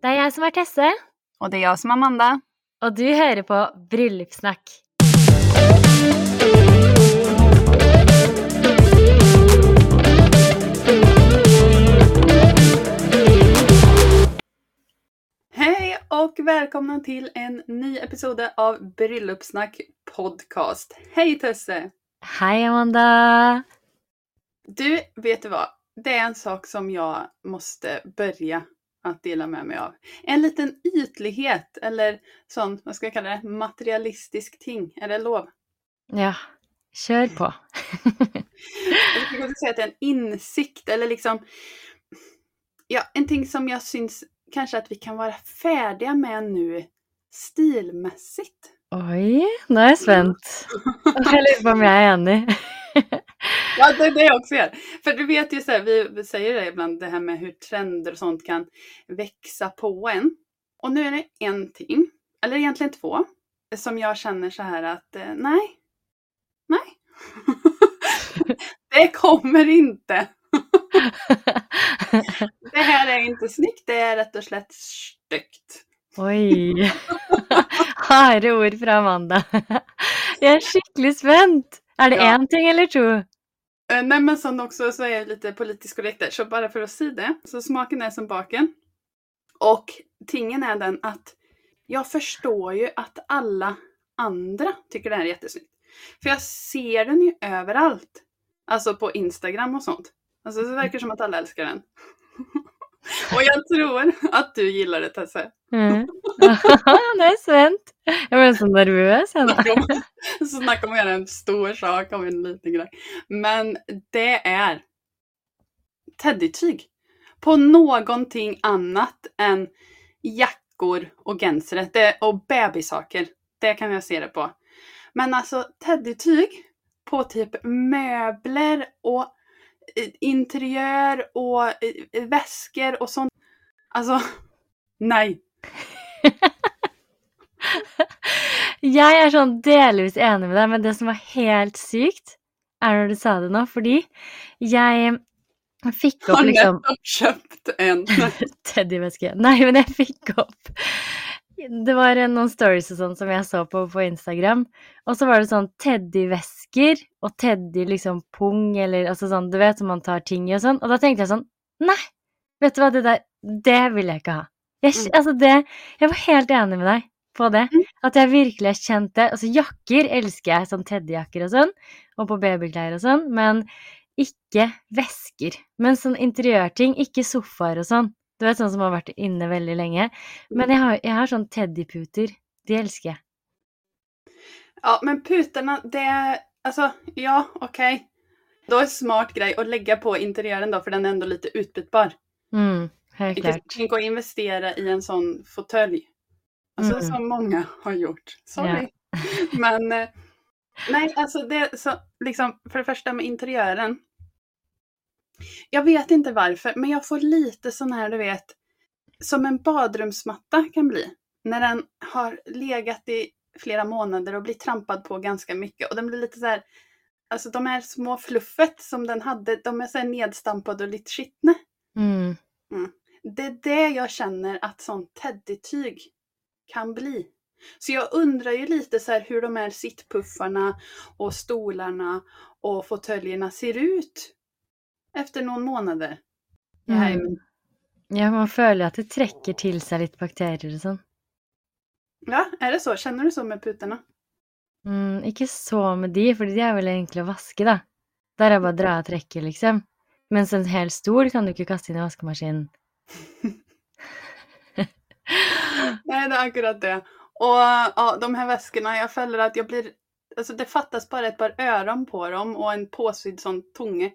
Det är jag som är Tesse, Och det är jag som är Amanda. och du hör på Bröllopssnack. Hej och välkomna till en ny episod av Bröllopssnack podcast. Hej Tesse! Hej Amanda! Du, vet du vad? Det är en sak som jag måste börja att dela med mig av. En liten ytlighet eller sån, vad ska jag kalla det, materialistisk ting. Är det lov? Ja, kör på. Jag skulle säga att det är en insikt eller liksom, ja, en ting som jag syns kanske att vi kan vara färdiga med nu stilmässigt. Oj, nu är jag spänd. Jag lurar på om jag är enig. Ja, det är det jag också gör. För du vet ju så här, vi vi säger det ibland, det här med hur trender och sånt kan växa på en. Och nu är det en ting, eller egentligen två, som jag känner så här att eh, nej, nej. det kommer inte. Det här är inte snyggt, det är rätt och slätt styggt. Oj. Harde ord från Amanda. Jag är skickligt spänd. Är det Ja. en ting eller två? Eh, Nej men sen också så är jag lite politiskt korrekt där, så bara för att säga det. Så smaken är som baken. Och tingen är den att jag förstår ju att alla andra tycker det här är jättesnyggt. För jag ser den ju överallt. Alltså på Instagram och sånt. Alltså det verkar som att alla älskar den. och jag tror att du gillar det Tesse. Mm. Nu är jag spänd. Jag blir så nervös. Så man om att göra en stor sak av en liten grej. Men det är teddytyg. På någonting annat än jackor och gensere det, och bebissaker. Det kan jag se det på. Men alltså teddytyg på typ möbler och interiör och väskor och sånt. Alltså, nej. Jeg er sånn delvis enig med deg, men det som var helt sykt, er når du sa det nå, fordi jeg fikk opp Har liksom nettopp kjøpt en. Teddyveske. Nei, men jeg fikk opp Det var noen stories og sånn som jeg så på på Instagram, og så var det sånn teddyvesker og teddy liksom pung, eller altså sånn, du vet, som man tar ting i og sånn, og da tenkte jeg sånn Nei, vet du hva, det der, det vil jeg ikke ha. Jeg, Mm. altså det Jeg var helt enig med deg på det. Mm. At jeg virkelig har kjent det. Altså jakker elsker jeg, sånn teddyjakker og sånn, og på babyklær og sånn, men ikke vesker. Men sånn interiørting, ikke sofaer og sånn. Du vet sånn som har vært inne veldig lenge. Men jeg har, jeg har sånn teddyputer. De elsker jeg. Ja, men putorna, det... Alltså, ja, okej. Då är smart grej att lägga på interiören då, för den är ändå lite utbytbar. Mm, helt klart. tänk att investera i en sån fåtölj. Alltså Mm. som många har gjort. Sorry. Men eh, nej, alltså det så liksom för det första med interiören. Jag vet inte varför, men jag får lite sån här, du vet, som en badrumsmatta kan bli. När den har legat i flera månader och blir trampad på ganska mycket och den blir lite så här, alltså de här små fluffet som den hade, de är så här nedstampade och lite skitna. Mm. Det är det jag känner att sånt teddytyg kan bli. Så jag undrar ju lite så hur de här sittpuffarna och stolarna och fåtöljerna ser ut efter några månader. i Mm. Ja, man føler at det trekker til seg litt bakterier og sånn. Ja, är det så? Känner du så med putorna? Mm, ikke så med de, fordi de er vel enkle å vaske, da. Der er bare å dra og trekke, liksom. Mens en hel stol kan du ikke kaste inn i vaskemaskinen. Nej, det är akkurat det. Och ja, de här väskorna, jag fäller att jag blir... Alltså det fattas bara ett par öron på dem och en påsydd sån tunge.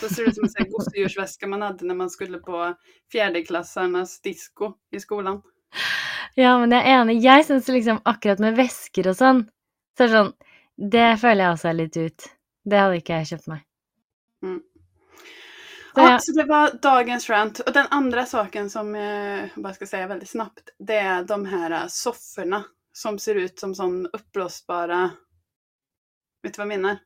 Så ser det ut som en gosedjursväska man hade när man skulle på fjärdeklassarnas disco i skolan. Ja, men jeg er enig. Jeg syns liksom akkurat med vesker og sånn, så er det sånn Det føler jeg også er litt ut. Det hadde ikke jeg kjøpt meg. Mm. Så Ja, jag, så det var dagens rant. Och den andra saken som eh, jag bara ska säga väldigt snabbt, det är de här eh, sofforna som ser ut som sån uppblåsbara... Vet du vad jag menar?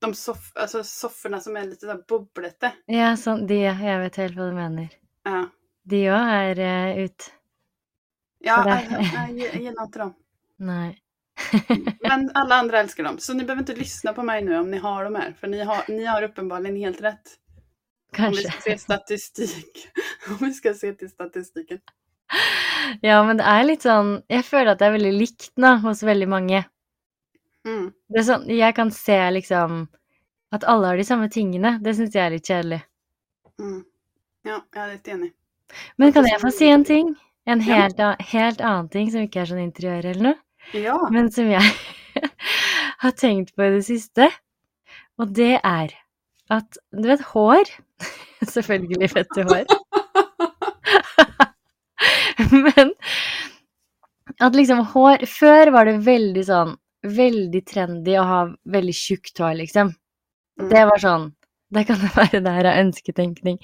De soff, alltså sofforna som är lite så bubblete. Ja, sånn det. Jeg vet helt hva du mener. Ja, De òg er eh, ut. ja jag, jag, jag gillar inte dem. Nei. Men alla andra älskar dem. Så ni behöver inte lyssna på mig nu om ni har dem här. För ni har, ni har uppenbarligen helt rätt. Om vi ska se statistik. Om vi ska se till statistiken. Ja, men det er litt sånn Jeg føler at det er veldig likt hos veldig mange. Mm. Det er sånn Jeg kan se liksom at alle har de samme tingene. Det syns jeg er litt kjedelig. Mm. Ja, jag är lite enig. Men kan jeg få si en ting? En Ja. helt, a- helt annen ting som ikke er sånn interiør eller noe, Ja. men som jeg har tenkt på i det siste. Og det er at Du vet hår? Selvfølgelig du hår. Men at liksom hår Før var det veldig sånn Veldig trendy å ha veldig tjukt hår, liksom. Mm. Det var sånn Det kan det være det her er ønsketenkning.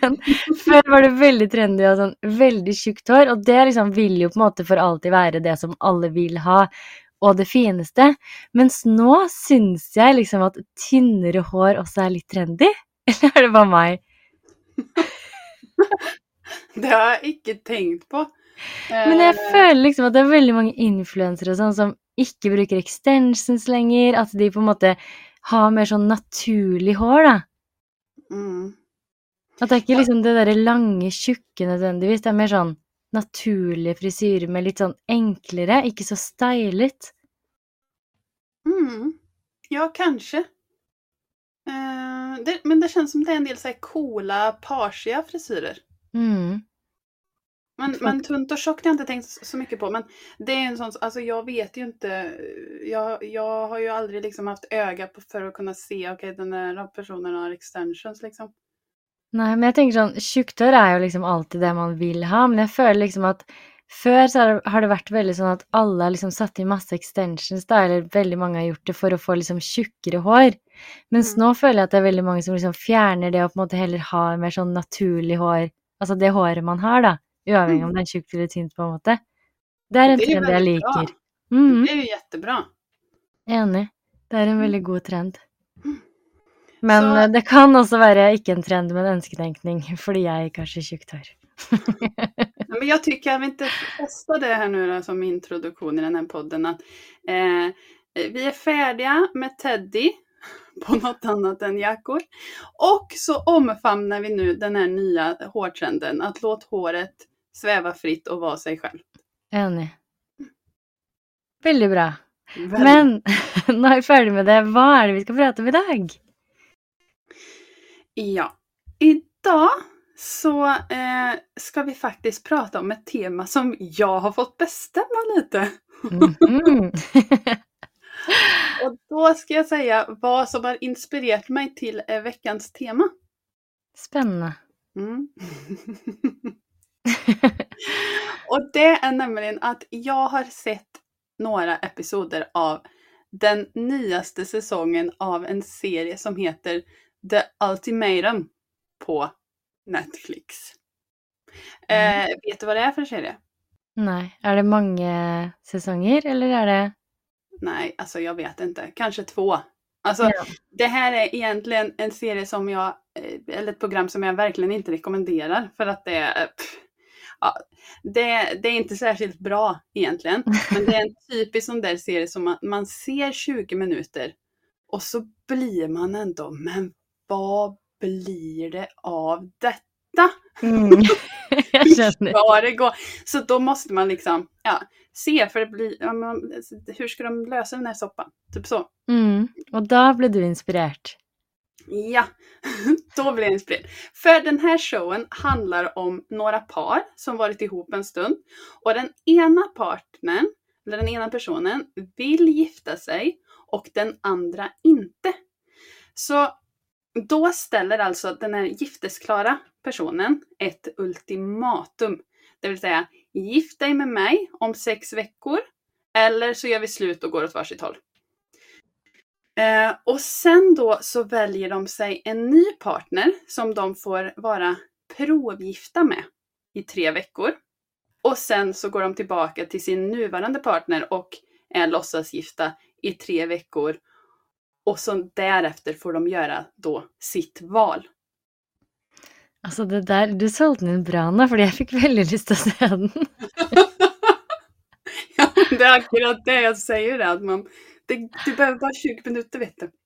Men før var det veldig trendy å ha sånn veldig tjukt hår, og det liksom vil jo på en måte for alltid være det som alle vil ha, og det fineste. Mens nå syns jeg liksom at tynnere hår også er litt trendy. Eller er det bare meg? Det har jeg ikke tenkt på. Men jeg Eh, føler liksom at det er veldig mange influensere sånn som ikke bruker extensions lenger, at de på en måte har mer sånn naturlig hår, da. mm. At det er ikke liksom det derre lange, tjukke nødvendigvis, det er mer sånn naturlige frisyrer med litt sånn enklere, ikke så stylet. Mm. Ja, kanske. Eh, det, men det känns som det är en del så här coola, parsiga frisyrer. Mm. Men, men tunt och tjockt har jag inte tänkt så så mycket på. Men det är en sån, alltså jag vet ju inte. Jag, jag har ju aldrig liksom haft öga på för att kunna se, okej den här personen har extensions liksom. Nei, men jeg tenker sånn, tjukt hår er jo liksom alltid det man vil ha, men jeg føler liksom at før så har det, har det vært veldig sånn at alle har liksom satt inn masse extensions, da, eller veldig mange har gjort det for å få liksom tjukkere hår. Mens Mm. nå føler jeg at det er veldig mange som liksom fjerner det og på måte heller har mer sånn naturlig hår, altså det håret man har, da, uavhengig om det er tjukt eller tynt, på en måte. Det er en Det är ju trend jeg väldigt bra. liker. Mhm. Det är ju jättebra. Enig. Det er en veldig god trend. Mm. Men Så- eh, det kan også være ikke en trend, men en ønsketenkning, fordi jeg ikke har så tjukt hår. Men jag tycker, jag vill inte testa det här nu då, som introduktion i den här podden. Att, eh, vi är färdiga med Teddy på något annat än jackor. Och så omfamnar vi nu den här nya hårtrenden. Att låt håret sväva fritt och vara sig själv. Enig. Veldig bra. Väldigt- Men nå er vi ferdig med det. Hva er det vi skal prate om i dag? Ja, idag så eh, ska vi faktiskt prata om ett tema som jag har fått bestämma lite. Mhm. Och då ska jag säga vad som har inspirerat mig till eh, veckans tema. Spennende. Mm. Och det är nämligen att jag har sett några episoder av den nyaste säsongen av en serie som heter The Ultimatum på Netflix. Eh, vet du vad det är för serie? Nei. Er det mange sesonger, eller er det Nej, alltså jag vet inte. Kanske två. Alltså, Ja. det här är egentligen en serie som jag, eh, eller ett program som jag verkligen inte rekommenderar för att det är, pff, ja, det, det är inte särskilt bra egentligen. Men det är en typisk sån där serie som man, man ser 20 minuter och så blir man ändå, men vad blir det av detta? mm. Skjønner. ska det gå? Så då måste man liksom, ja, se för det blir, hur ska de lösa den här soppan? Typ så. Mm. Og da ble du inspirert. Ja, då blir jag inspirerad. För den här showen handlar om några par som varit ihop en stund och den ena partnern, eller den ena personen, vill gifta sig och den andra inte. Så då ställer alltså den här giftesklara personen ett ultimatum. Det vill säga, gift dig med mig om sex veckor eller så gör vi slut och går åt varsitt håll. Eh, och sen då så väljer de sig en ny partner som de får vara provgifta med i tre veckor. Och sen så går de tillbaka till sin nuvarande partner och är låtsasgifta i tre veckor. Och så därefter får de göra då sitt val. Alltså det där, du sålde den bra nu, för jag fick väldigt lust att se den. ja, det är akkurat det jag säger, att man, det, du behöver bara 20 minuter vet du.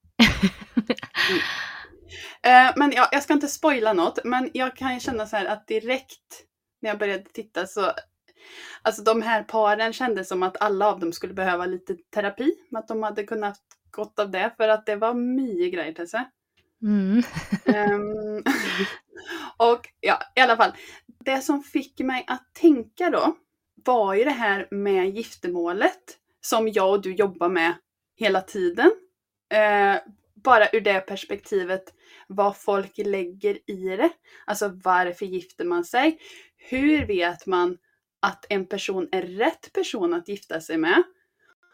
Mm. Eh, men ja, jag ska inte spoila något, men jag kan ju känna så här att direkt när jag började titta så Alltså de här paren kändes som att alla av dem skulle behöva lite terapi. Att de hade kunnat gott av det för att det var mycket grejer Tesse. Mm. um, och ja, i alla fall. Det som fick mig att tänka då var ju det här med giftermålet som jag och du jobbar med hela tiden. Eh, bara ur det perspektivet vad folk lägger i det. Alltså varför gifter man sig? Hur vet man att en person är rätt person att gifta sig med?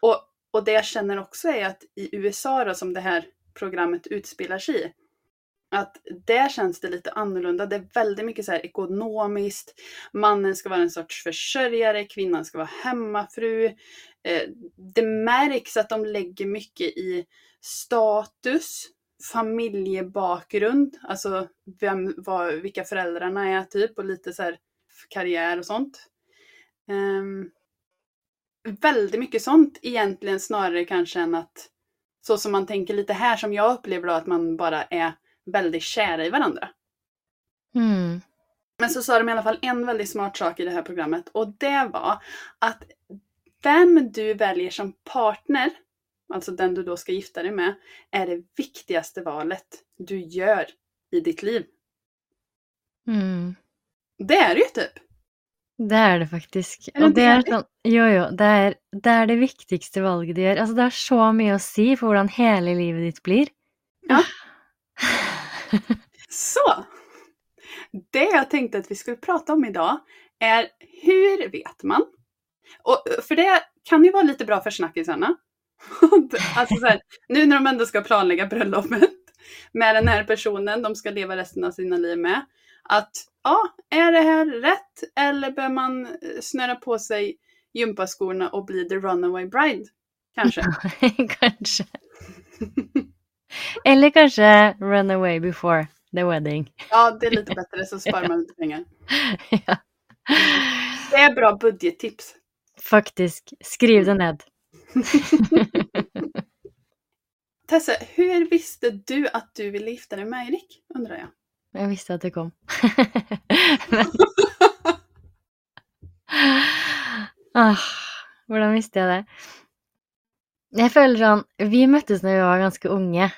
Och, och det jag känner också är att i USA då, som det här programmet utspelar sig i, att där känns det lite annorlunda. Det är väldigt mycket så här ekonomiskt. Mannen ska vara en sorts försörjare, kvinnan ska vara hemmafru. Eh, det märks att de lägger mycket i status, familjebakgrund, alltså vem, vad, vilka föräldrarna är typ och lite så här karriär och sånt. Um, väldigt mycket sånt egentligen snarare kanske än att så som man tänker lite här som jag upplever då att man bara är väldigt kära i varandra. Mm. Men så sa de i alla fall en väldigt smart sak i det här programmet och det var att vem du väljer som partner, alltså den du då ska gifta dig med, är det viktigaste valet du gör i ditt liv. Mm. Det är det ju typ. Det är det faktiskt. Är det Och det är sånn Jo, jo. Det är, det er det viktigaste valet du gör. Alltså, det har så mycket att säga för hur hela livet ditt blir. Ja. Så! Det jag tänkte att vi skulle prata om idag är hur vet man? Och, för det kan ju vara lite bra för snackisarna. alltså så här, nu när de ändå ska planlägga bröllopet med den här personen de ska leva resten av sina liv med. Att ja, är det här rätt eller bör man eh, snöra på sig gympaskorna och bli the runaway bride? Kanske. kanske. Eller kanske run away before the wedding. Ja, det är lite bättre så sparar man lite pengar. ja. Det är bra budgettips. Faktiskt. Skriv det ned. Tesse, hur visste du att du ville gifta dig med Erik? Undrar jag. Jag visste att det kom. ah, hvordan visste jag det? Jag føler sånn Vi møttes når vi var ganske unge.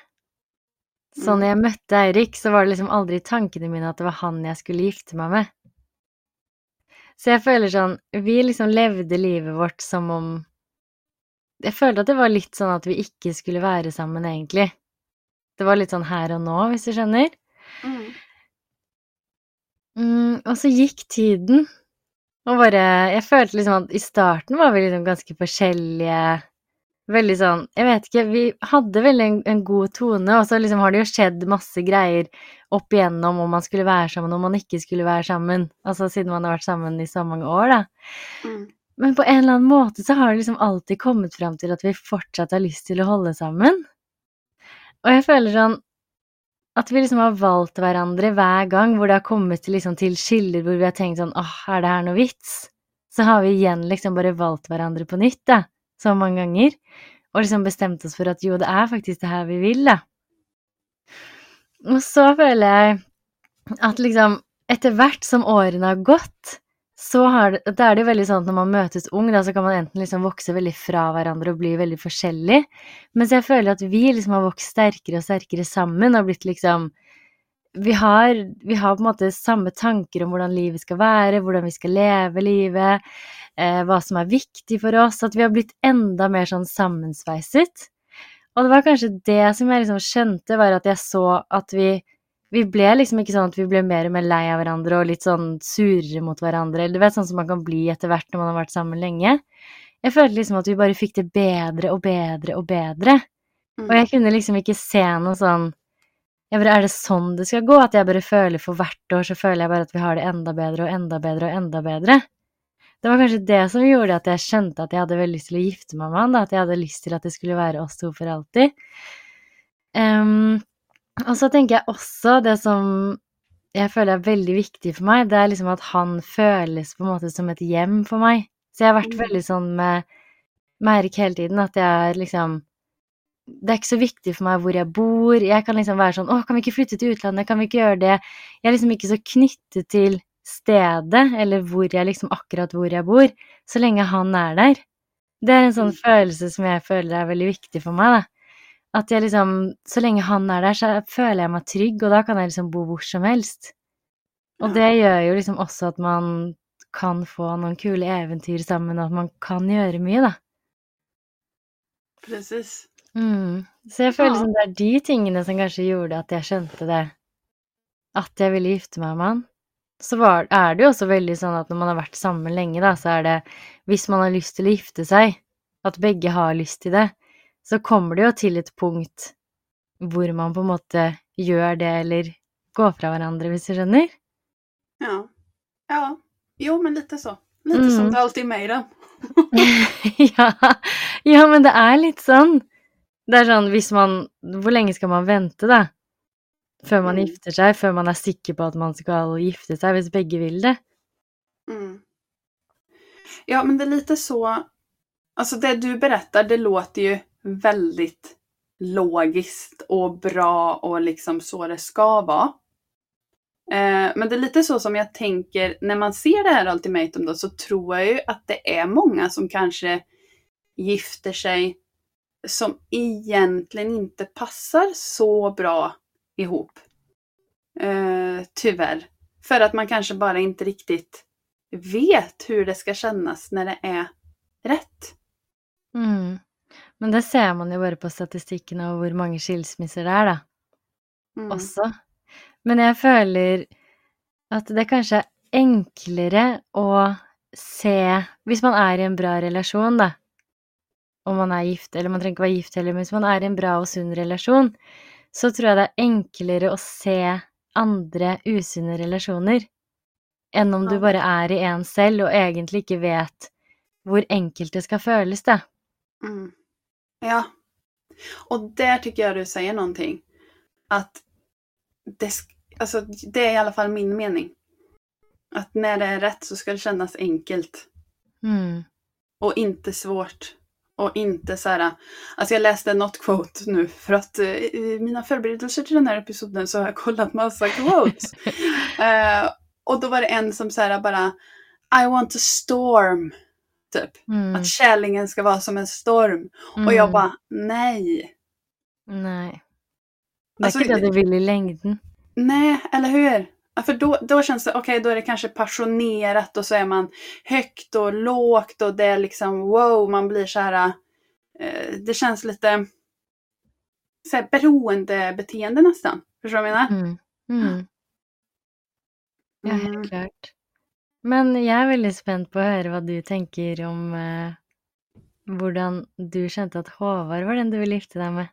Så Mm. når jeg møtte Eirik, så var det liksom aldri i tankene mine at det var han jeg skulle gifte meg med. Så jeg føler sånn Vi liksom levde livet vårt som om Jeg følte at det var litt sånn at vi ikke skulle være sammen, egentlig. Det var litt sånn her og nå, hvis du skjønner. Mm. Mm, og så gikk tiden, og bare Jeg følte liksom at i starten var vi liksom ganske forskjellige. Veldig sånn Jeg vet ikke, vi hadde veldig en, en god tone, og så liksom har det jo skjedd masse greier opp igjennom om man skulle være sammen, om man ikke skulle være sammen. Altså siden man har vært sammen i så mange år, da. Mm. Men på en eller annen måte så har det liksom alltid kommet fram til at vi fortsatt har lyst til å holde sammen. Og jeg føler sånn at vi liksom har valgt hverandre hver gang hvor det har kommet til, liksom, til skiller hvor vi har tenkt sånn åh, er det her noe vits? Så har vi igjen liksom bare valgt hverandre på nytt, da. Så många gånger och liksom bestämt oss för att jo, det är faktiskt det här vi vill. Och så føler jeg at liksom etter hvert som åren har gått, så har det, det er det jo veldig sånn at når man möts ung, da, så kan man enten liksom vokse veldig fra hverandre og bli veldig forskjellig. Mens jeg føler at vi liksom har vokst sterkere og sterkere sammen og blitt liksom vi har, vi har på en måte samme tanker om hvordan livet skal være, hvordan vi skal leve livet, eh, hva som er viktig for oss. At vi har blitt enda mer sånn sammensveiset. Og det var kanskje det som jeg liksom skjønte, var at jeg så at vi vi ble liksom ikke sånn at vi ble mer og mer lei av hverandre og litt sånn surere mot hverandre, eller du vet, sånn som man kan bli etter hvert når man har vært sammen lenge. Jeg følte liksom at vi bare fikk det bedre og bedre og bedre. Og Mm. jeg kunne liksom ikke se noe sånn jeg bare, Er det sånn det skal gå? At jeg bare føler for hvert år så føler jeg bare at vi har det enda bedre og enda bedre og enda bedre. Det var kanskje det som gjorde at jeg skjønte at jeg hadde veldig lyst til å gifte meg med han, da. At jeg hadde lyst til at det skulle være oss to for alltid. Ehm, og så tenker jeg også det som jeg føler er veldig viktig for meg, det er liksom at han føles på en måte som et hjem for meg. Så jeg har vært Mm. veldig sånn med, Eirik hele tiden, at jeg er liksom Det er ikke så viktig for meg hvor jeg bor. Jeg kan liksom være sånn Å, kan vi ikke flytte til utlandet? Kan vi ikke gjøre det? Jeg er liksom ikke så knyttet til stedet, eller hvor jeg liksom akkurat hvor jeg bor, så lenge han er der. Det er en sånn Mm. følelse som jeg føler er veldig viktig for meg, da. At jeg liksom Så lenge han er der, så føler jeg meg trygg, og da kan jeg liksom bo hvor som helst. Og Ja. det gjør jo liksom også at man kan få noen kule eventyr sammen, og at man kan gjøre mye, da. Precis. Mm. Så jeg føler Ja. liksom det er de tingene som kanskje gjorde at jeg skjønte det. At jeg ville gifte meg med han. Så var, er det jo også veldig sånn at når man har vært sammen lenge, da, så er det Hvis man har lyst til å gifte seg, at begge har lyst til det, så kommer det jo til et punkt hvor man på en måte gjør det, eller går fra hverandre, hvis du skjønner? Ja. Ja. Jo, men lite så. Lite som Mm. det alltid är med i den. ja. ja, men det er litt sånn. Det er sånn hvis man Hvor lenge skal man vente, da? Før man Mm. gifter seg, før man er sikker på at man skal gifte seg, hvis begge vil det. Mm. Ja, men det är lite så. Alltså det du berättar, det låter ju väldigt logiskt och bra och liksom så det ska vara. Eh, men det är lite så som jag tänker när man ser det här ultimatum då så tror jag ju att det är många som kanske gifter sig som egentligen inte passar så bra ihop. Eh, tyvärr. För att man kanske bara inte riktigt vet hur det ska kännas när det är rätt. Mm. Men det ser man jo bare på statistikken over hvor mange skilsmisser det er, da. Mm. Også. Men jeg føler at det kanskje er enklere å se Hvis man er i en bra relasjon, da, om man er gift, eller man trenger ikke være gift heller, men hvis man er i en bra og sunn relasjon, så tror jeg det er enklere å se andre usunne relasjoner enn om du Ja. bare er i en selv og egentlig ikke vet hvor enkelt det skal føles, da. Mm. Ja. Och där tycker jag du säger någonting. Att det, alltså, det är i alla fall min mening. Att när det är rätt så ska det kännas enkelt. Mm. Och inte svårt. Och inte så här. Alltså jag läste något quote nu för att eh, i mina förberedelser till den här episoden så har jag kollat massa quotes. Eh, och då var det en som så här bara I want a storm. Typ. Mm. Att kärleken ska vara som en storm. Och jag Mm. bara nej. Nei. Det er Altså, ikke det du vil i lengden. Nej, eller hur? Ja, för då, då känns det, okej då är det kanske passionerat och så är man högt och lågt och det är liksom wow, man blir så här. Eh, det känns lite så här, beroendebeteende nästan. Förstår du vad jag menar? Mm. Mm. Ja, Mm. helt klart. Men jeg er veldig spent på å høre hva du tenker om eh, hvordan du skjønte at Håvard var den du ville gifte deg med.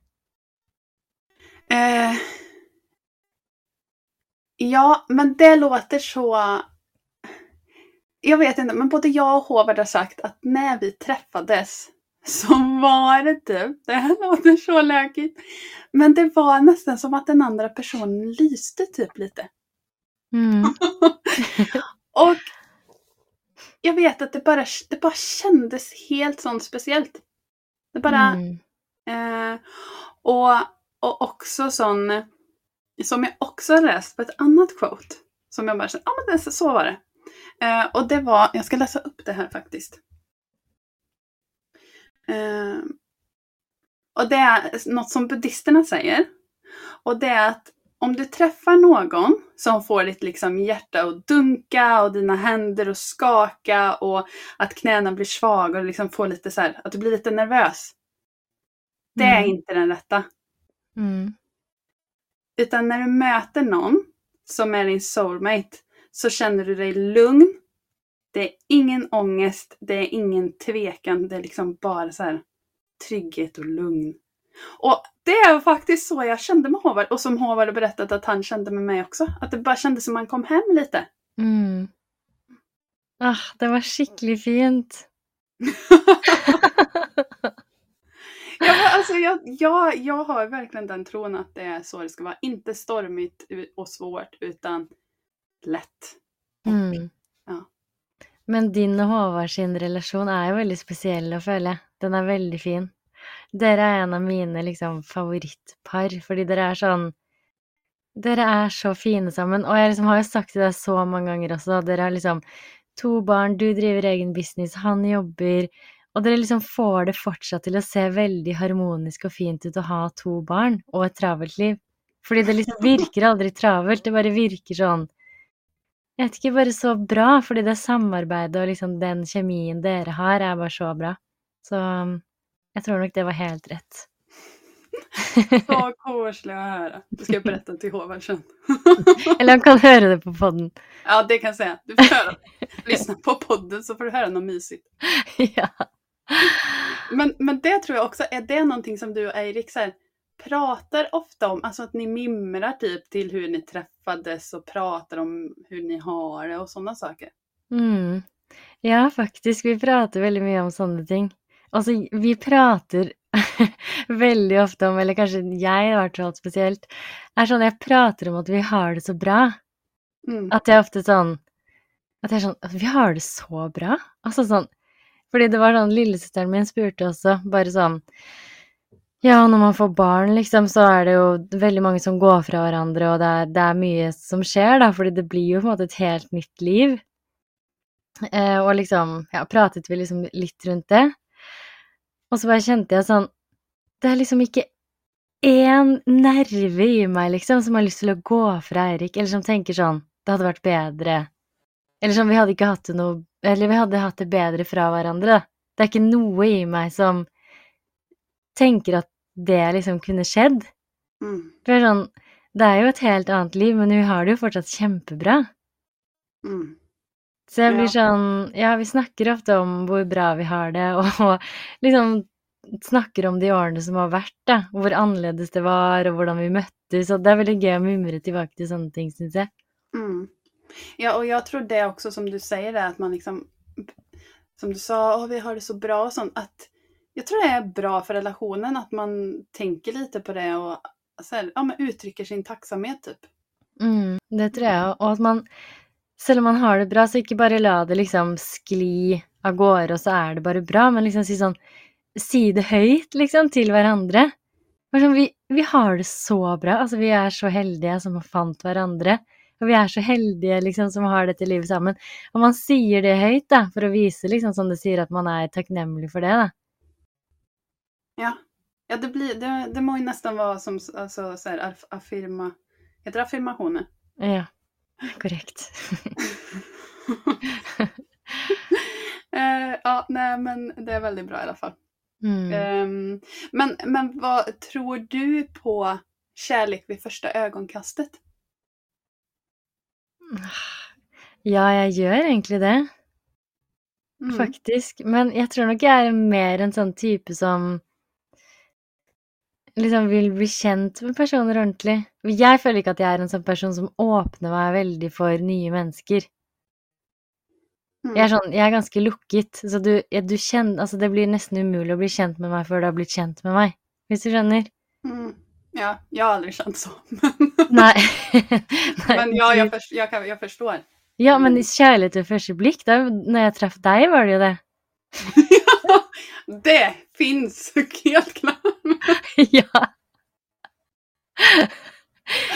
Eh, ja, men det låter så... Jag vet inte, men både jag och Håvard har sagt att när vi träffades så var det typ, det här låter så lökigt, men det var nästan som att den andra personen lyste typ lite. Mm. Och jag vet att det bara, det bara kändes helt sånt speciellt. Det bara, Mm. Eh, och, och också sån, som jag också har läst på ett annat quote. Som jag bara kände, ja men det, så var det. Eh, och det var, jag ska läsa upp det här faktiskt. Eh, och det är något som buddhisterna säger. Och det är att om du träffar någon som får ditt liksom hjärta att dunka och dina händer att skaka och att knäna blir svaga och liksom får lite så här, att du blir lite nervös. Det är Mm. inte den rätta. Mm. Utan när du möter någon som är din soulmate så känner du dig lugn. Det är ingen ångest, det är ingen tvekan, det är liksom bara så här trygghet och lugn. Och det är faktiskt så jag kände med Håvard och som Håvard har berättat att han kände med mig också. Att det bara kändes som man kom hem lite. Mm. Ah, det var skikkelig fint. Ja, alltså, jag, jag, jag har verkligen den tron att det är så det ska vara. Inte stormigt och svårt utan lätt. Mm. Ja. Men din och Håvard sin relation är väldigt speciell att följa. Den är väldigt fin. Dere är en av mina liksom, favorittpar, för dere är sån Dere är så fina sammen. Och jag liksom har ju sagt det så många gånger också. Dere har liksom två barn, du driver egen business, han jobbar. Och dere liksom får det fortsatt till att se väldigt harmoniskt och fint ut att ha två barn och ett travelt liv. För det liksom virker aldrig travelt, det bara virker sån jag tycker bara det är så bra, för det samarbetet och liksom den kemin dere har är bara så bra. Så um, jag tror nog det var helt rätt. Så koselig att höra. Det ska jag berätta till Håvard sen. Eller han kan höra det på podden. Ja, det kan jag säga. Du får höra. Lyssna på podden så får du höra något mysigt. ja. Men, men det tror jag också, är det någonting som du och Eirik så här, pratar ofta om, alltså att ni mimrar typ till hur ni träffades och pratar om hur ni har det och sådana saker? Mm. Ja, faktiskt. Vi pratar väldigt mycket om sådana ting. Alltså, vi pratar väldigt ofta om, eller kanske jag i alla fall speciellt, är sån jag pratar om att vi har det så bra. Mm. Att jag ofta sån, att jag är sån, att vi har det så bra. Alltså sån, för det var sånn Lillesøsteren min spurte också, bara sånn Ja, när man får barn liksom, så är det ju väldigt många som går fra varandra och det är, det er mycket som skjer, då, för det blir ju på något ett helt nytt liv. Eh, och liksom, ja, pratet vi liksom lite rundt det. Och så bare kände jag sånn det är liksom inte en nerve i mig liksom som har lust til att gå fra Erik, eller som tänker sånn det hade varit bättre. Eller som vi hade inte haft det noe eller vi hade haft det bättre från varandra. Det är inte något i mig som tänker att det liksom kunde skjedd. Mm. För sånn, det är ju ett helt annat liv, men vi har det ju fortsatt jättebra. Mm. Så jag blir Ja. sånn Ja, vi snackar ofta om hur bra vi har det, och liksom snackar om de årene som har varit, da. Og hvor annerledes det var, och hur vi möttes. Det är väldigt gøy att mimre tillbaka till sådana ting, syns jag. Mm. Ja, och jag tror det också som du säger där, att man liksom, som du sa, oh, vi har det så bra och sånt, att jag tror det är bra för relationen att man tänker lite på det och så här, ja, men uttrycker sin tacksamhet typ. Mm, det tror jag. Och att man, även om man har det bra, så inte bara låta det liksom skli av gårde, och så är det bara bra, men liksom si Si det högt liksom till varandra. Vi, vi har det så bra. alltså vi är så heldiga som har fant varandra. Och vi är så heldiga liksom, som har dette livet sammen. Og man säger det högt da, for å vise, liksom, som du säger, att man är tacknämlig för det. da. Ja, ja det, blir, det, det må ju nästan vara som alltså, så här, aff- affirma, heter det affirmationer? Ja, korrekt. eh, ja, nej men det är väldigt bra i alla fall. Mm. Ehm, men, men vad tror du på kärlek vid första ögonkastet? Ja, jag gör egentligen det. Mm. Faktisk. Men jeg tror nok jeg er mer en sånn type som liksom vil bli kjent med personer ordentlig. Jeg føler ikke at jeg er en sånn person som åpner meg veldig for nye mennesker. Mm. Jeg er, sånn, jeg er ganske lukket, så du, du kjenner, altså det blir nesten umulig å bli kjent med meg før du har blitt kjent med meg, hvis du skjønner? Mm. Ja, jag har aldrig känt så. Nei, men ja, jag, förs- jag, kan, jag förstår. Ja, men i kjærlighet ved første blikk, da når jeg traff deg, var det jo det. det finns helt klart. ja.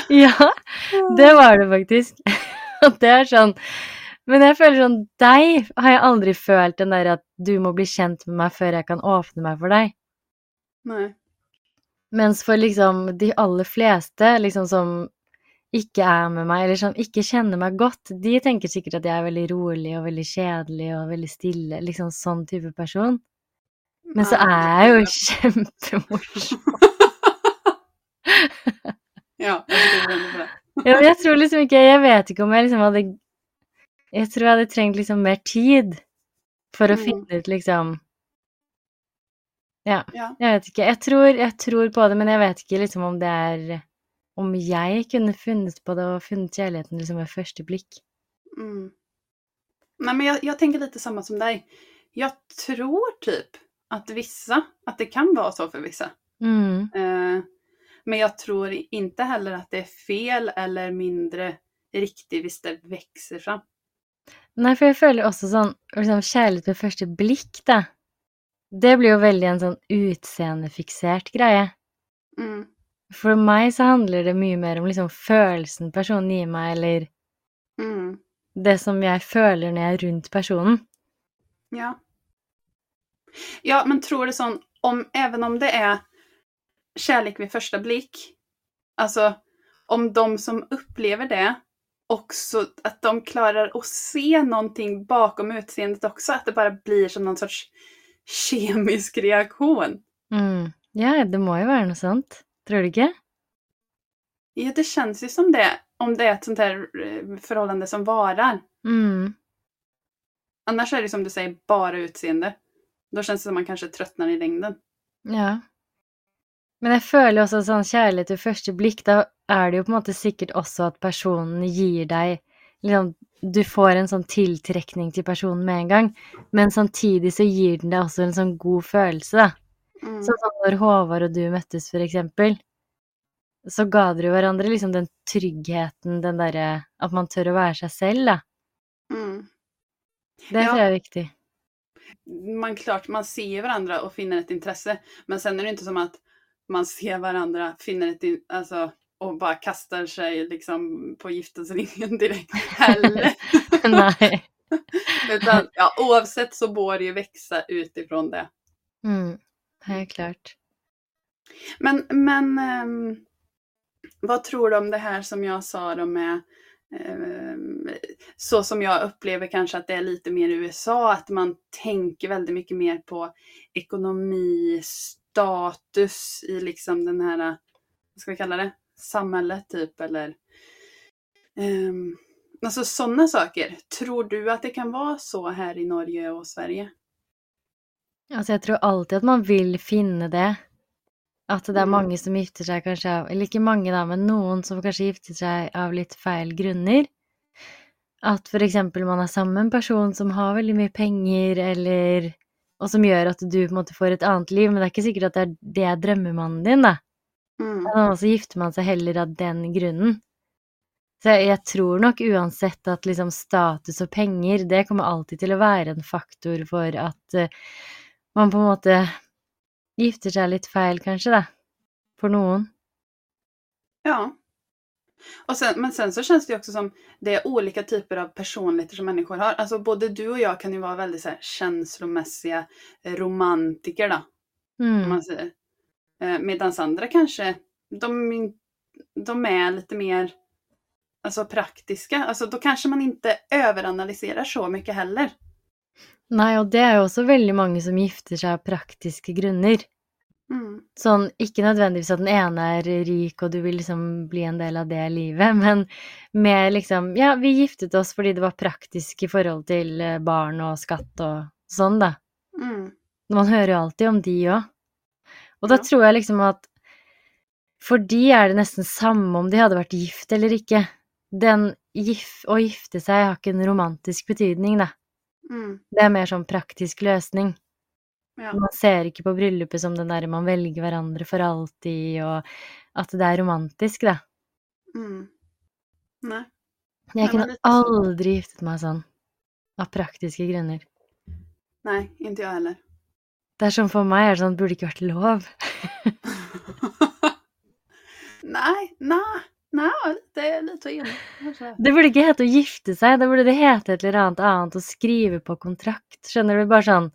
ja, det var det faktisk. Og det er sånn Men jeg føler sånn Deg har jeg aldri følt den der at du må bli kjent med meg før jeg kan åpne meg for deg. Nej. Mens for liksom de aller fleste liksom som ikke er med meg, eller som ikke kjenner meg godt, de tenker sikkert at jeg er veldig rolig og veldig kjedelig og veldig stille, liksom sånn type person. Men så er jeg jo kjempemorsom. Ja, jag. Ja, jeg tror liksom ikke Jeg vet ikke om jeg liksom hadde Jeg tror jeg hadde trengt liksom mer tid for å Mm. finne ut liksom Ja, Ja. jeg vet ikke. Jeg tror, jeg tror på det, men jeg vet ikke liksom om det er Om jeg kunne funnet på det og funnet kjærligheten liksom ved første blikk. Mm. Nej, men jag, jag tänker lite samma som dig. Jag tror typ att vissa, att det kan vara så för vissa. Mm. Eh, men jag tror inte heller att det är fel eller mindre riktigt hvis det växer fram. Nei, for jeg føler også sånn liksom, Kjærlighet ved første blikk, da. Det blir jo veldig en sånn utseendefiksert greie. Mm. For meg så handler det mye mer om liksom følelsen personen gir meg, eller Mm. det som jeg føler når jeg er rundt personen. Ja. Ja, men tror du sån, om, även om det är kärlek vid första blick, alltså om de som upplever det också, att de klarar att se någonting bakom utseendet också, att det bara blir som någon sorts kemisk reaktion. Mm. Ja, det må jo være noe sånt. Tror du ikke? Ja, det känns ju som det, om det är ett sånt här eh, förhållande som varar. Mm. Annars är det som du säger bara utseende. Då känns det som man kanske tröttnar i längden. Ja. Men jeg føler også sånn kjærlighet ved første blikk, da er det jo på en måte sikkert også at personen gir deg liksom, Du får en sånn tiltrekning til personen med en gang, men samtidig så gir den deg også en sånn god følelse, da. Mm. Sånn som når Håvard og du møttes, for eksempel. Så ga dere jo hverandre liksom den tryggheten, den derre At man tør å være seg selv, da. Mm. Det Ja. tror jeg er viktig. man klart, man ser varandra och finner ett intresse. Men sen är det inte som att man ser varandra, finner ett alltså, och bara kastar sig liksom på giftesringen direkt heller. Nei. Utan ja, oavsett så bör det ju växa utifrån det. Mm. Helt klart. Men, men ehm, vad tror du om det här som jag sa då med ehm, så som jag upplever kanske att det är lite mer i USA, att man tänker väldigt mycket mer på ekonomi, status i liksom den här, vad ska vi kalla det, samhället typ eller um, Alltså sådana saker. Tror du att det kan vara så här i Norge och Sverige? Altså, jeg tror alltid at man vil finne det. At det er Mm. mange som gifter seg kanskje av Eller ikke mange, da, men noen som kanskje gifter seg av litt feil grunner. At for eksempel man med en person som har veldig mye penger, eller Og som gjør at du på en måte får et annet liv, men det er ikke sikkert at det er det drømmemannen din, da. Mm. Så gifter man seg heller av den grunnen. Så jeg, jeg tror nok uansett at liksom status og penger, det kommer alltid til å være en faktor for at eh, man på en måte gifter seg litt feil, kanskje, da. For noen. Ja. Och sen, men sen så känns det ju också som det är olika typer av personligheter som människor har. Alltså både du och jag kan ju vara väldigt så här, känslomässiga romantiker då, Mm. man säger. Eh, Medan andra kanske, de, de är lite mer alltså, praktiska. Alltså då kanske man inte överanalyserar så mycket heller. Nei, og det jo også veldig mange som gifter seg av praktiske grunner. Mm. Sånn, ikke nødvendigvis at den ene er rik og du vil liksom bli en del av det livet, men med liksom Ja, vi giftet oss fordi det var praktisk i forhold til eh, barn og skatt og sånn, da. Mm. Man hører jo alltid om de òg. Og da tror jeg liksom at for de er det nesten samme om de hadde vært gift eller ikke. Den gif å gifte seg har ikke en romantisk betydning, da. Mm. Det er mer sånn praktisk løsning. Ja. Man ser ikke på bryllupet som den derre man velger hverandre for alltid, og at det er romantisk, da. Mm. Nej. Jeg kunne lite så. aldri giftet meg sånn. Av praktiske grunner. Nej, inte jag heller. Det er som for meg er det sånn, det burde ikke vært lov. nej, nej, nej, lite, lite enig. Det burde ikke hete å gifte seg, da burde det hete et eller annet annet å skrive på kontrakt. Skjønner du? Bare sånn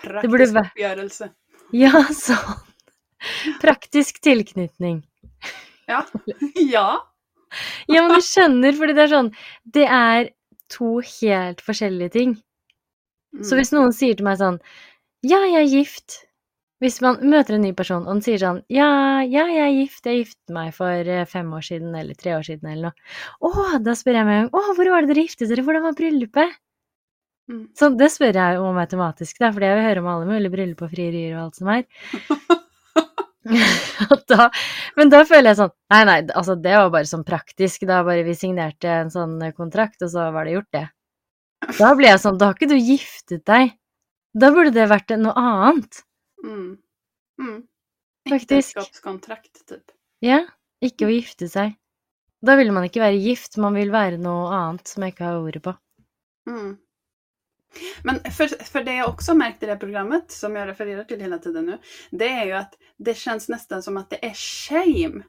Praktisk vara- uppgörelse. Ja, sånn. Praktisk tilknytning. Ja. ja. Ja, men du skjønner, fordi det er sånn Det er to helt forskjellige ting. Så Mm. hvis noen sier til meg sånn Ja, jeg er gift. Hvis man møter en ny person, og den sier sånn Ja, ja, jeg er gift. Jeg giftet meg for eh, fem år siden, eller tre år siden, eller noe. Å, da spør jeg meg Å, hvor var det dere giftet dere? Hvordan var bryllupet? Mm. Så det spør jeg om automatisk, da, fordi jeg vil høre om alle mulige bryllup og frierier og alt som er. Da, men da føler jeg sånn Nei, nei, altså det var bare sånn praktisk. Da bare vi signerte en sånn kontrakt, og så var det gjort, det. Da blir jeg sånn Da har ikke du giftet deg. Da burde det vært noe annet. Mm. Mm. Faktisk. Äktenskapskontrakt typ. Ja, ikke å gifte seg. Da vil man ikke være gift, man vil være noe annet som jeg ikke har ordet på. Mm. Men för, för det jag också märkt i det här programmet, som jag refererar till hela tiden nu, det är ju att det känns nästan som att det är shame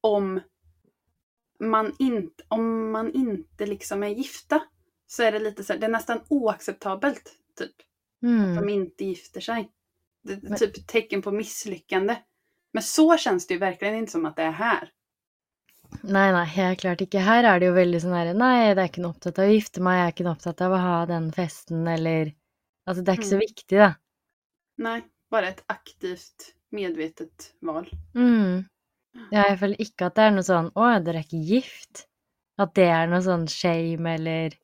om man inte, om man inte liksom är gifta. Så är det lite så här, det är nästan oacceptabelt, typ. Mm. De inte gifter sig. Det är typ ett tecken på misslyckande. Men så känns det ju verkligen inte som att det är här. Nei, nei, helt klart ikke. Her er det jo veldig sånn herre Nei, det ikke noe opptatt av å gifte meg, jeg er ikke noe opptatt av å ha den festen, eller Altså, det ikke så Mm. viktig, da. Nej, bara ett aktivt, medvetet val. Mm. Ja, jeg føler ikke at det er noe sånn Å, dere er ikke gift? At det er noe sånn shame, eller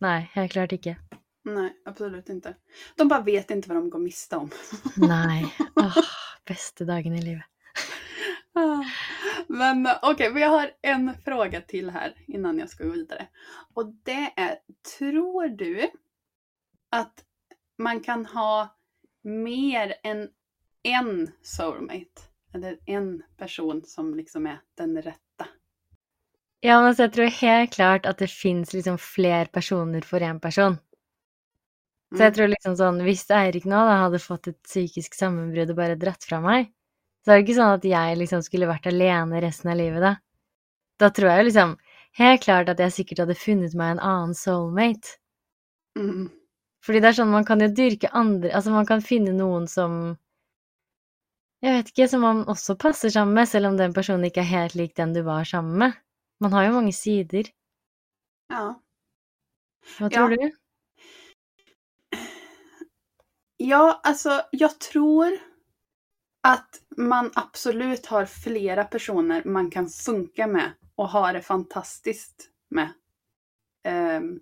Nei, helt klart ikke. Nej, absolut inte. De bara vet inte vad de går miste om. Nei. Åh, beste dagen i livet. Men okej, vi har en fråga till här innan jag ska gå vidare. Och det är, tror du att man kan ha mer än en soulmate? Eller en person som liksom är den rätta? Ja, men så jeg tror helt klart at det fins liksom flere personer for én person. Så jeg Mm. tror liksom sånn, hvis Eirik nå da hadde fått et psykisk sammenbrudd og bare dratt fra meg, så er det ikke sånn at jeg liksom skulle vært alene resten av livet da. Da tror jeg jo liksom helt klart at jeg sikkert hadde funnet meg en annen soulmate. Mm. Fordi det er sånn, man kan jo dyrke andre Altså, man kan finne noen som Jeg vet ikke, som man også passer sammen med, selv om den personen ikke er helt lik den du var sammen med. Man har jo mange sider. Ja. Hva Ja. tror du? Ja, alltså jag tror att man absolut har flera personer man kan funka med och ha det fantastiskt med. Um,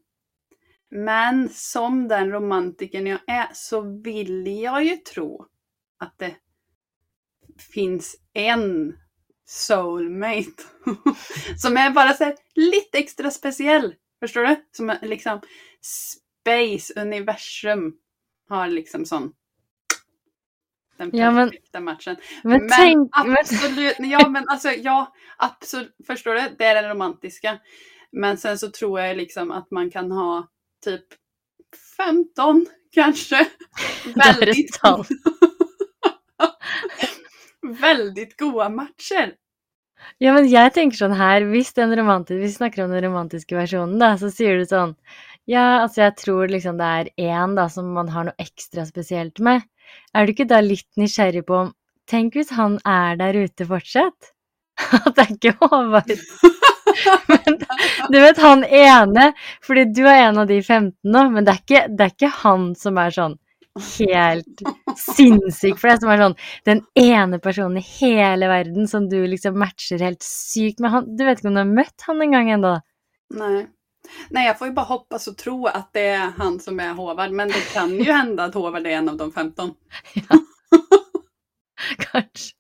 men som den romantiken jag är så vill jag ju tro att det finns en soulmate som är bara så här lite extra speciell. Förstår du? Som är liksom space, universum har liksom sån den Ja, men- perfekta matchen. Men, Men men, absolut, ja men alltså ja, absolut, förstår du? Det är den romantiska. Men sen så tror jag liksom att man kan ha typ 15 kanske. Det Väldigt, väldigt goda matcher. Ja, men jeg tenker sånn her, hvis vi snakker om den romantiske versjonen, da, så sier du sånn Ja, altså jeg tror liksom det er én da som man har noe ekstra spesielt med. Er du ikke da litt nysgjerrig på om Tenk hvis han er der ute fortsatt? At det er ikke Håvard. Men du vet han ene, fordi du er en av de 15 nå, men det er ikke, det er ikke han som er sånn helt sinnssyk for deg, som er sånn den ene personen i hele verden som du liksom matcher helt sykt med. Han, du vet ikke om du har møtt han en gang ennå? Nej. Nej, jag får ju bara hoppas och tro att det är han som är Håvard. Men det kan ju hända att Håvard är en av de 15. Kanskje.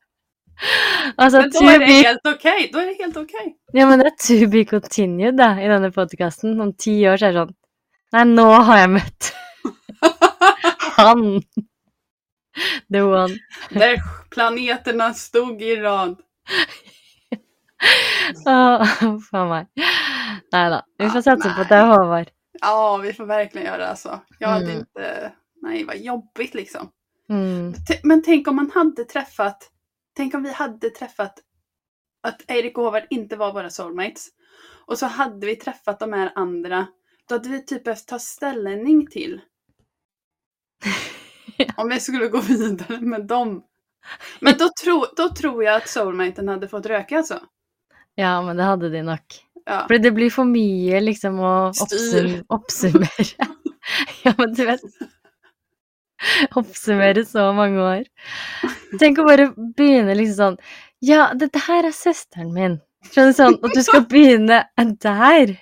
Altså, Men då är det be, helt okej. Då är det helt okej. ja, men det er to be continued, da, i denne podkasten. Om ti år så er det sånn Nei, nå har jeg møtt han. The one. Där planeterna stod i rad. Åh, faen meg. Nei da. Vi får satse på nei. at det er Håvard. Ja, vi får verkligen göra det alltså. Jag hade Mm. inte... Nej, vad jobbigt liksom. Mm. Men tänk om man hade träffat... Tänk om vi hade träffat att Erik och Håvard inte var våra soulmates. Och så hade vi träffat de här andra. Då hade vi typ behövt ta ställning till om vi skulle gå vidare med dem. Men då, tro, då tror jag att soulmaten hade fått röka alltså. Ja, men det hadde de nok. Ja. For det blir for mye liksom å Styr. oppsum oppsummere. ja, men du vet Oppsummere så mange år. Tenk å bare begynne liksom sånn Ja, dette her er søsteren min. Skjønner du sånn at du skal begynne der.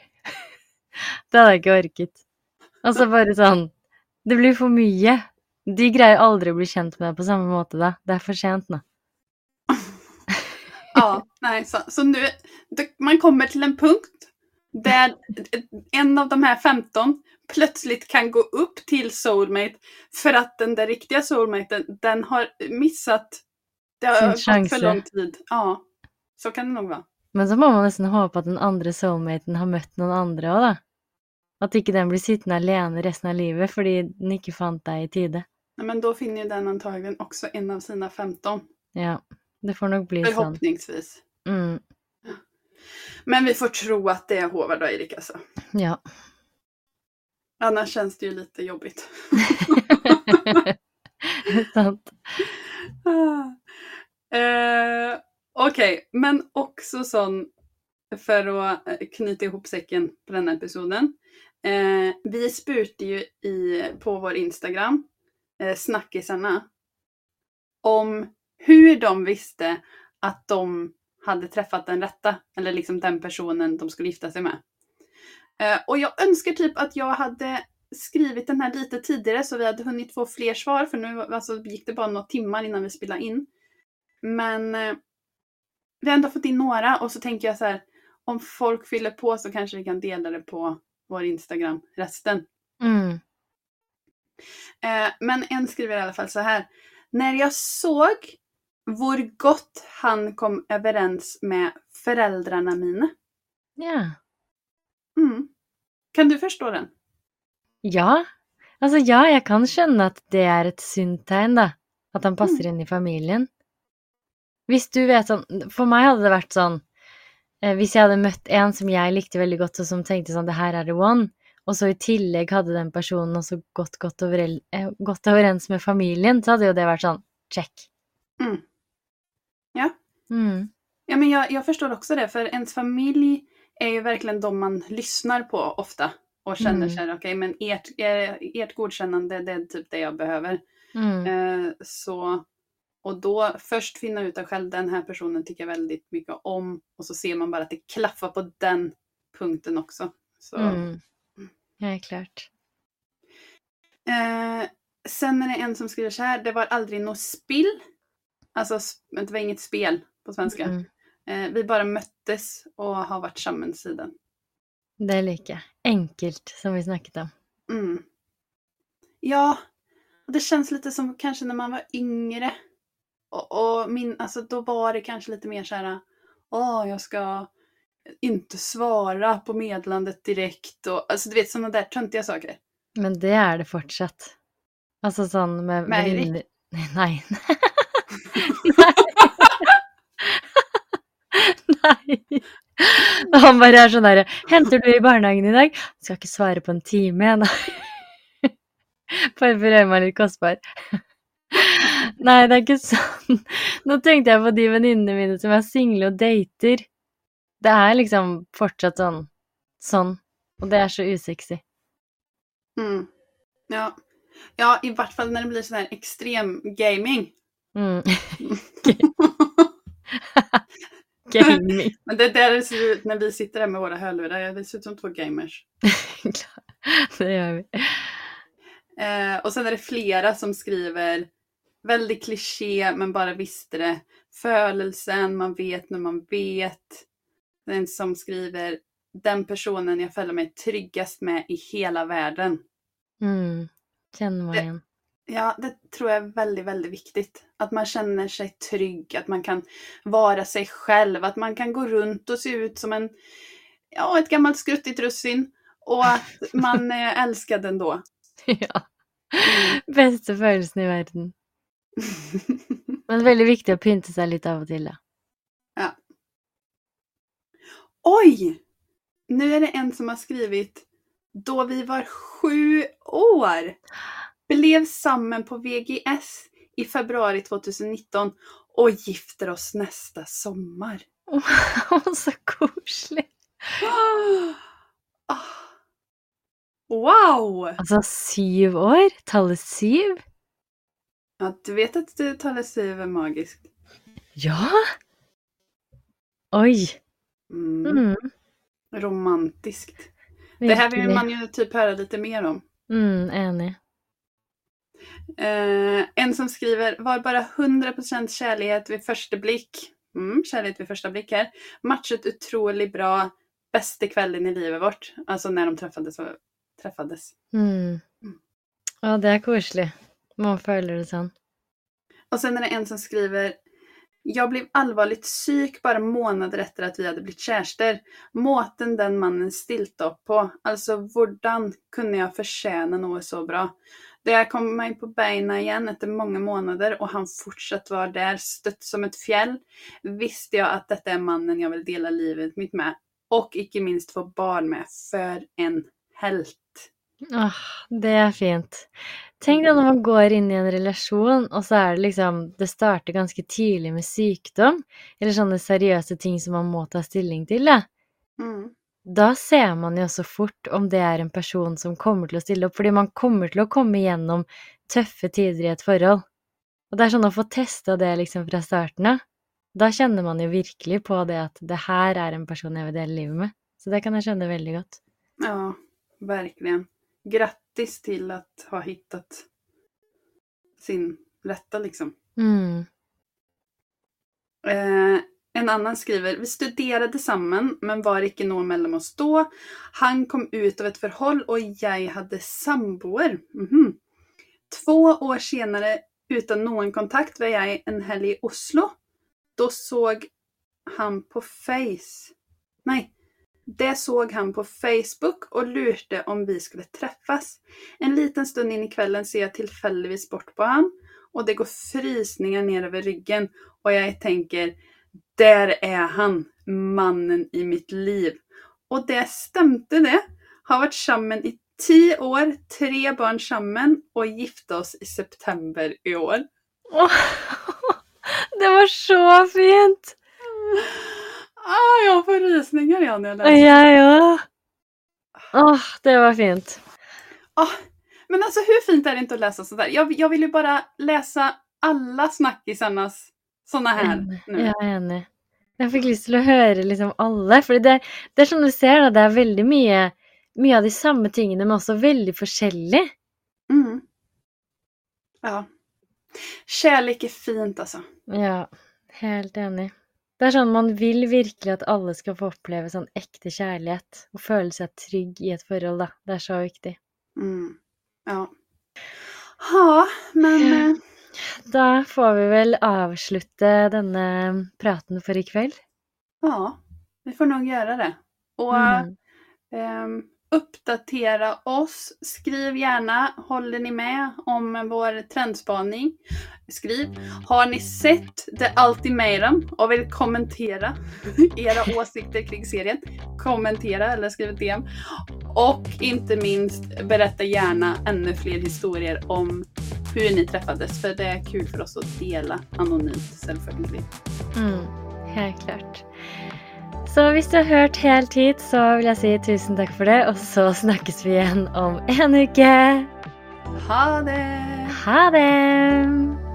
Det hadde jeg ikke orket. Og så bare sånn Det blir for mye. De greier aldri å bli kjent med deg på samme måte da. Det er for sent nå. Ja, nej, så, så nu, det, man kommer till en punkt Där en av de här 15 plötsligt kan gå upp till soulmate för att den där riktiga soulmaten, den har missat. Det har gått för lång tid. Ja, så kan det nog vara. Men så må man nesten håpe at den andre soulmaten har møtt noen andre òg, da. At ikke den blir sittende alene resten av livet fordi den ikke fant deg i tide. Nej, Men då finner ju den antagligen också en av sina 15. Ja, det får nok bli sånn. Förhoppningsvis. Mm, Men vi får tro att det är Håvard och Erik alltså. ja. Annars känns det ju lite jobbigt. Sant. Ah. eh, Okej, men också sån för att knyta ihop säcken på den här episoden. Eh, vi spurte ju i, på vår Instagram, eh, snackisarna, om hur de visste att de hade träffat den rätta, eller liksom den personen de skulle gifta sig med. Eh, och jag önskar typ att jag hade skrivit den här lite tidigare så vi hade hunnit få fler svar för nu alltså, gick det bara några timmar innan vi spelade in. Men eh, vi har ändå fått in några och så tänker jag så här om folk fyller på så kanske vi kan dela det på vår Instagram, resten. Mm. Eh, men en skriver i alla fall så här. När jag såg hur gott han kom överens med föräldrarna mina. Ja. Mm. Kan du förstå den? Ja. Altså ja, jeg kan skjønne at det er et sunt tegn, da. At han passer inn i familien. Hvis du vet sånn For meg hadde det vært sånn eh, Hvis jeg hadde møtt en som jeg likte veldig godt, og som tenkte sånn Det her er the one. Og så i tillegg hadde den personen også gått godt, eh, gått overens med familien, så hadde jo det vært sånn check. Mm. Ja. Mm. Ja, men jag, jag förstår också det, för ens familj är ju verkligen de man lyssnar på ofta och känner Mm. sig, okej, men ert, er, ert godkännande, det är typ det jag behöver. Mm. Eh, så, och då först finna ut att själv den här personen tycker jag väldigt mycket om och så ser man bara att det klaffar på den punkten också. Så, Mm. Helt klart. Eh, sen är det en som skriver så här, det var aldrig något spill. Alltså, det var inget spel på svenska. Mm. Eh, vi bara möttes och har varit samman sedan. Det liker jeg. Enkelt, som vi snakket om. Mm. Ja, det känns lite som kanske när man var yngre. Och, och min, alltså då var det kanske lite mer så här, åh, jag ska inte svara på meddelandet direkt och alltså du vet sådana där töntiga saker. Men det er det fortsatt. Altså sånn med Med Eirik? venninner Nei. Nei. Og han bare er sånn derre Henter du i barnehagen i dag? Skal ikke svare på en. Bare for å gjøre meg litt kostbar. Nei, det er ikke sånn. Nå tenkte jeg på de venninnene mine som er single og dater. Det er liksom fortsatt sånn. Sånn. Og det er så usexy. Mm. Ja. ja, i vart fall när det blir sån här extrem gaming. Mm. Gaming. Men det är där det ser ut när vi sitter där med våra hörlurar. Vi ser ut som två gamers. det gör vi. Eh, och sen är det flera som skriver väldigt kliché men bara visste det. Födelsen, man vet när man vet. Den som skriver den personen jag följer mig tryggast med i hela världen. Mm. Känner man igen. Ja, det tror jag är väldigt, väldigt viktigt. Att man känner sig trygg, att man kan vara sig själv, att man kan gå runt och se ut som en, ja, ett gammalt skruttigt russin. Och att man är älskad ändå. ja. Beste følelsen i verden. Men veldig viktig å pynte seg litt av og til, da. Oj! Nu är det en som har skrivit Då vi var sju år blev samman på VGS i februari 2019 och gifter oss nästa sommar. så koselig. Ah. Wow! Altså syv år? Tallet syv? Ja, du vet att du talar syv är magiskt. Ja! Oi. Mm. Mm. Romantiskt. Det här vill man ju typ höra lite mer om. Mm, enig. Eh, en som skriver, var bara 100% kärlighet vid första blick. Mm, kärlighet vid första blick här. Matchat otroligt bra. bästa kvällen i livet vårt. Alltså när de träffades. Och träffades. Mm. Ja, det är koselig. Man føler det sånn. Och sen är det en som skriver Jag blev allvarligt syk bara månader efter att vi hade blivit kärster. Måten den mannen stilte upp på. Alltså, hvordan kunde jag förtjäna något så bra? Då jag kom mig på benen igen efter många månader och han fortsatt var där, stött som ett fjäll, visste jag att detta är mannen jag vill dela livet mitt med. Och icke minst få barn med. För en helt. Åh, det er fint. Tenk deg når man går inn i en relasjon, og så er det liksom Det starter ganske tidlig med sykdom, eller sånne seriøse ting som man må ta stilling til, da. Mm. Da ser man jo også fort om det er en person som kommer til å stille opp, fordi man kommer til å komme gjennom tøffe tider i et forhold. Og det er sånn å få testa det liksom fra starten av. Da kjenner man jo virkelig på det at det her er en person jeg vil dele livet med. Så det kan jeg skjønne veldig godt. Ja, verkligen. Grattis till att ha hittat sin rätta liksom. Mm. Eh, en annan skriver, vi studerade sammen, men var ikke noe mellom oss då. Han kom ut av ett förhåll och jag hade samboer. Mhm. Två år senare, utan någon kontakt, var jag en helg i Oslo. Då såg han på Face. Nej, det såg han på Facebook och lurte om vi skulle träffas. En liten stund in i kvällen ser jag tillfälligtvis bort på han och det går frysningar ner över ryggen och jag tänker, där är han, mannen i mitt liv. Och det stämde det. Har varit sammen i tio år, tre barn sammen och gifte oss i september i år. Åh, det var så fint! Ah, jag får rysningar igen när jag läser. Jeg òg. Åh, det var fint. Ah, men alltså hur fint är det inte att läsa sådär? Jag, jag vill ju bara läsa alla snackisarnas såna här Enig. nu. Jeg er enig. Jeg fikk lyst til å høre liksom alle. For det, det er som du ser, da, det er veldig mye, mye av de samme tingene, men også veldig forskjellig. Mm. Ja. Kärlek är fint alltså. Ja, helt enig. Det er sånn man vil virkelig at alle skal få oppleve sånn ekte kjærlighet og føle seg trygg i et forhold, da. Det er så viktig. Mm. Ja. Ja, men Ja. eh, Da får vi vel avslutte denne praten for i kveld. ja, vi får nog göra det. Och Mm. ehm, uppdatera oss. Skriv gärna, håller ni med om vår trendspaning? Skriv. Har ni sett The Ultimatum och vill kommentera era åsikter kring serien? Kommentera eller skriv ett DM. Och inte minst, berätta gärna ännu fler historier om hur ni träffades. För det är kul för oss att dela anonymt selvfølgelig. Mm, helt klart. Så hvis du har hørt helt hit, så vil jeg si tusen takk for det, og så snakkes vi igjen om en uke. Ha det! Ha det!